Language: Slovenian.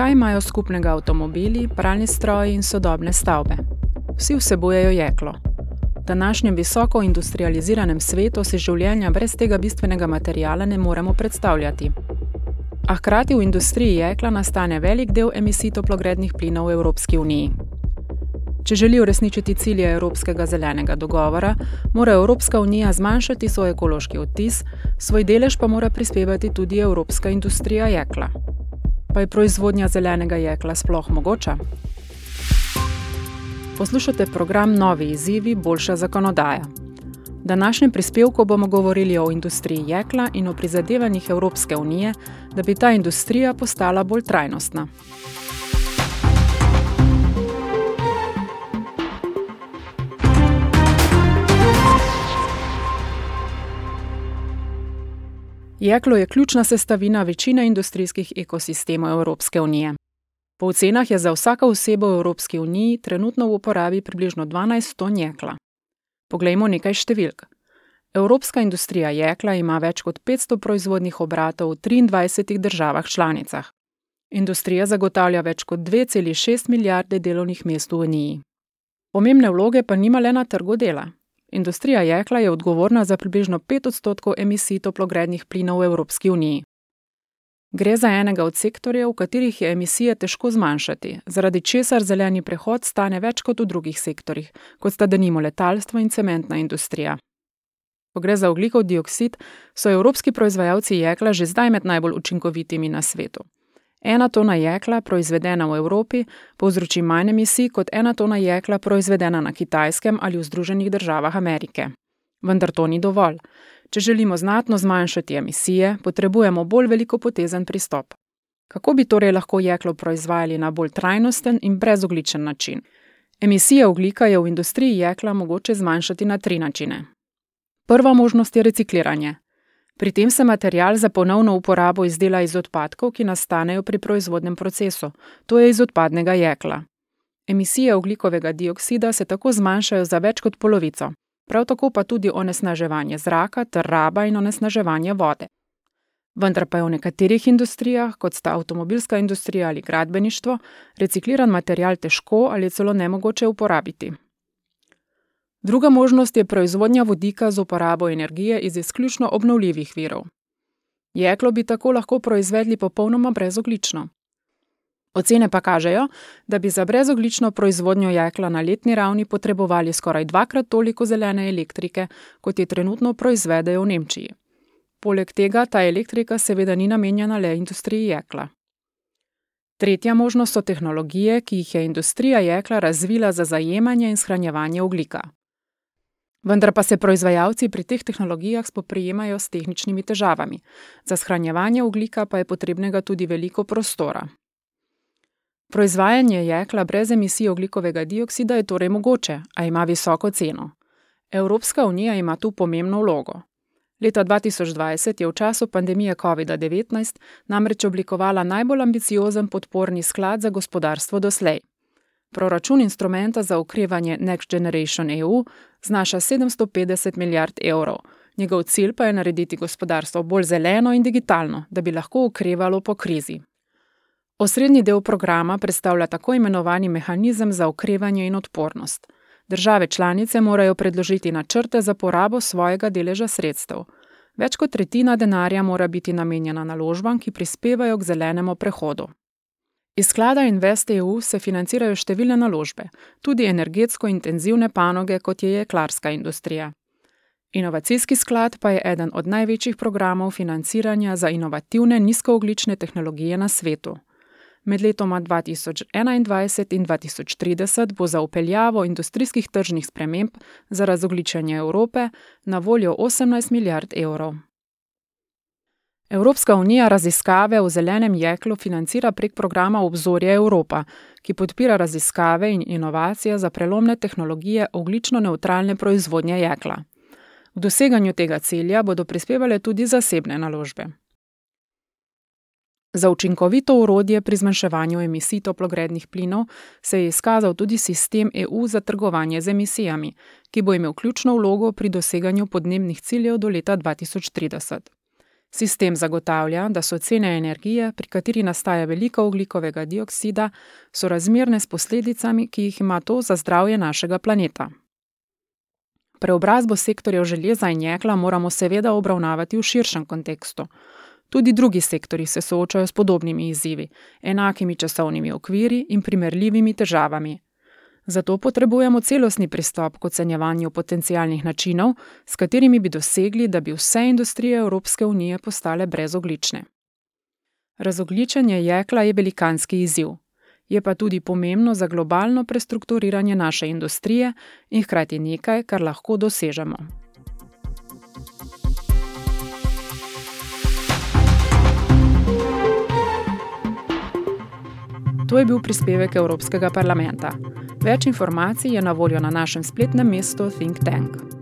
Kaj imajo skupnega avtomobili, pralni stroji in sodobne stavbe? Vsi vsebujejo jeklo. V današnjem visoko industrializiranem svetu si življenja brez tega bistvenega materijala ne moremo predstavljati. A hkrati v industriji jekla nastane velik del emisij toplogrednih plinov v Evropski uniji. Če želi uresničiti cilje Evropskega zelenega dogovora, mora Evropska unija zmanjšati svoj ekološki odtis, svoj delež pa mora prispevati tudi Evropska industrija jekla. Pa je proizvodnja zelenega jekla sploh mogoča? Poslušate program Novi izzivi, boljša zakonodaja. V današnjem prispevku bomo govorili o industriji jekla in o prizadevanjih Evropske unije, da bi ta industrija postala bolj trajnostna. Jeklo je ključna sestavina večine industrijskih ekosistemov Evropske unije. Po ocenah je za vsako osebo v Evropski uniji trenutno v uporabi približno 12 ton jekla. Poglejmo nekaj številk. Evropska industrija jekla ima več kot 500 proizvodnih obratov v 23 državah članicah. Industrija zagotavlja več kot 2,6 milijarde delovnih mest v Uniji. Pomembne vloge pa nima le na trgu dela. Industrija jekla je odgovorna za približno 5 odstotkov emisij toplogrednih plinov v Evropski uniji. Gre za enega od sektorjev, v katerih je emisije težko zmanjšati, zaradi česar zeleni prehod stane več kot v drugih sektorjih, kot sta denimo letalstvo in cementna industrija. Ko gre za oglikov dioksid, so evropski proizvajalci jekla že zdaj med najbolj učinkovitimi na svetu. Ena tona jekla, proizvedena v Evropi, povzroči manj emisij kot ena tona jekla, proizvedena na Kitajskem ali v Združenih državah Amerike. Vendar to ni dovolj. Če želimo znatno zmanjšati emisije, potrebujemo bolj velikopotezen pristop. Kako bi torej lahko jeklo proizvajali na bolj trajnosten in brezogličen način? Emisije oglika je v industriji jekla mogoče zmanjšati na tri načine. Prva možnost je recikliranje. Pri tem se material za ponovno uporabo izdela iz odpadkov, ki nastanejo pri proizvodnem procesu, to je iz odpadnega jekla. Emisije oglikovega dioksida se tako zmanjšajo za več kot polovico, prav tako pa tudi onesnaževanje zraka ter raba in onesnaževanje vode. Vendar pa je v nekaterih industrijah, kot sta avtomobilska industrija ali gradbeništvo, recikliran material težko ali celo nemogoče uporabiti. Druga možnost je proizvodnja vodika z uporabo energije iz izključno obnovljivih virov. Jeklo bi tako lahko proizvedli popolnoma brezoglično. Ocene pa kažejo, da bi za brezoglično proizvodnjo jekla na letni ravni potrebovali skoraj dvakrat toliko zelene elektrike, kot je trenutno proizvedejo v Nemčiji. Poleg tega ta elektrika seveda ni namenjena le industriji jekla. Tretja možnost so tehnologije, ki jih je industrija jekla razvila za zajemanje in shranjevanje oglika. Vendar pa se proizvajalci pri teh tehnologijah spoprijemajo s tehničnimi težavami. Za shranjevanje oglika pa je potrebnega tudi veliko prostora. Proizvajanje jekla brez emisij oglikovega dioksida je torej mogoče, a ima visoko ceno. Evropska unija ima tu pomembno vlogo. Leta 2020 je v času pandemije COVID-19 namreč oblikovala najbolj ambiciozen podporni sklad za gospodarstvo doslej. Proračun instrumenta za ukrevanje Next Generation EU znaša 750 milijard evrov. Njegov cilj pa je narediti gospodarstvo bolj zeleno in digitalno, da bi lahko ukrevalo po krizi. Osrednji del programa predstavlja tako imenovani mehanizem za ukrevanje in odpornost. Države članice morajo predložiti načrte za porabo svojega deleža sredstev. Več kot tretjina denarja mora biti namenjena naložbam, ki prispevajo k zelenemu prehodu. Iz sklada InvestEU se financirajo številne naložbe, tudi energetsko intenzivne panoge, kot je jeklarska industrija. Inovacijski sklad pa je eden od največjih programov financiranja za inovativne nizkooglične tehnologije na svetu. Med letoma 2021 in 2030 bo za upeljavo industrijskih tržnih sprememb za razogličenje Evrope na voljo 18 milijard evrov. Evropska unija raziskave v zelenem jeklu financira prek programa Obzorje Evropa, ki podpira raziskave in inovacije za prelomne tehnologije oglično neutralne proizvodnje jekla. V doseganju tega cilja bodo prispevale tudi zasebne naložbe. Za učinkovito urodje pri zmanjševanju emisij toplogrednih plinov se je izkazal tudi sistem EU za trgovanje z emisijami, ki bo imel ključno vlogo pri doseganju podnebnih ciljev do leta 2030. Sistem zagotavlja, da so cene energije, pri kateri nastaja veliko oglikovega dioksida, sorazmerne s posledicami, ki jih ima to za zdravje našega planeta. Preobrazbo sektorjev železa in jekla moramo seveda obravnavati v širšem kontekstu. Tudi drugi sektori se soočajo s podobnimi izzivi, enakimi časovnimi okviri in primerljivimi težavami. Zato potrebujemo celostni pristop k ocenjevanju potencijalnih načinov, s katerimi bi dosegli, da bi vse industrije Evropske unije postale brezoglične. Razogličenje jekla je velikanski izziv, je pa tudi pomembno za globalno prestrukturiranje naše industrije in hkrati nekaj, kar lahko dosežemo. To je bil prispevek Evropskega parlamenta. Več informacij je na voljo na našem spletnem mestu Think Tank.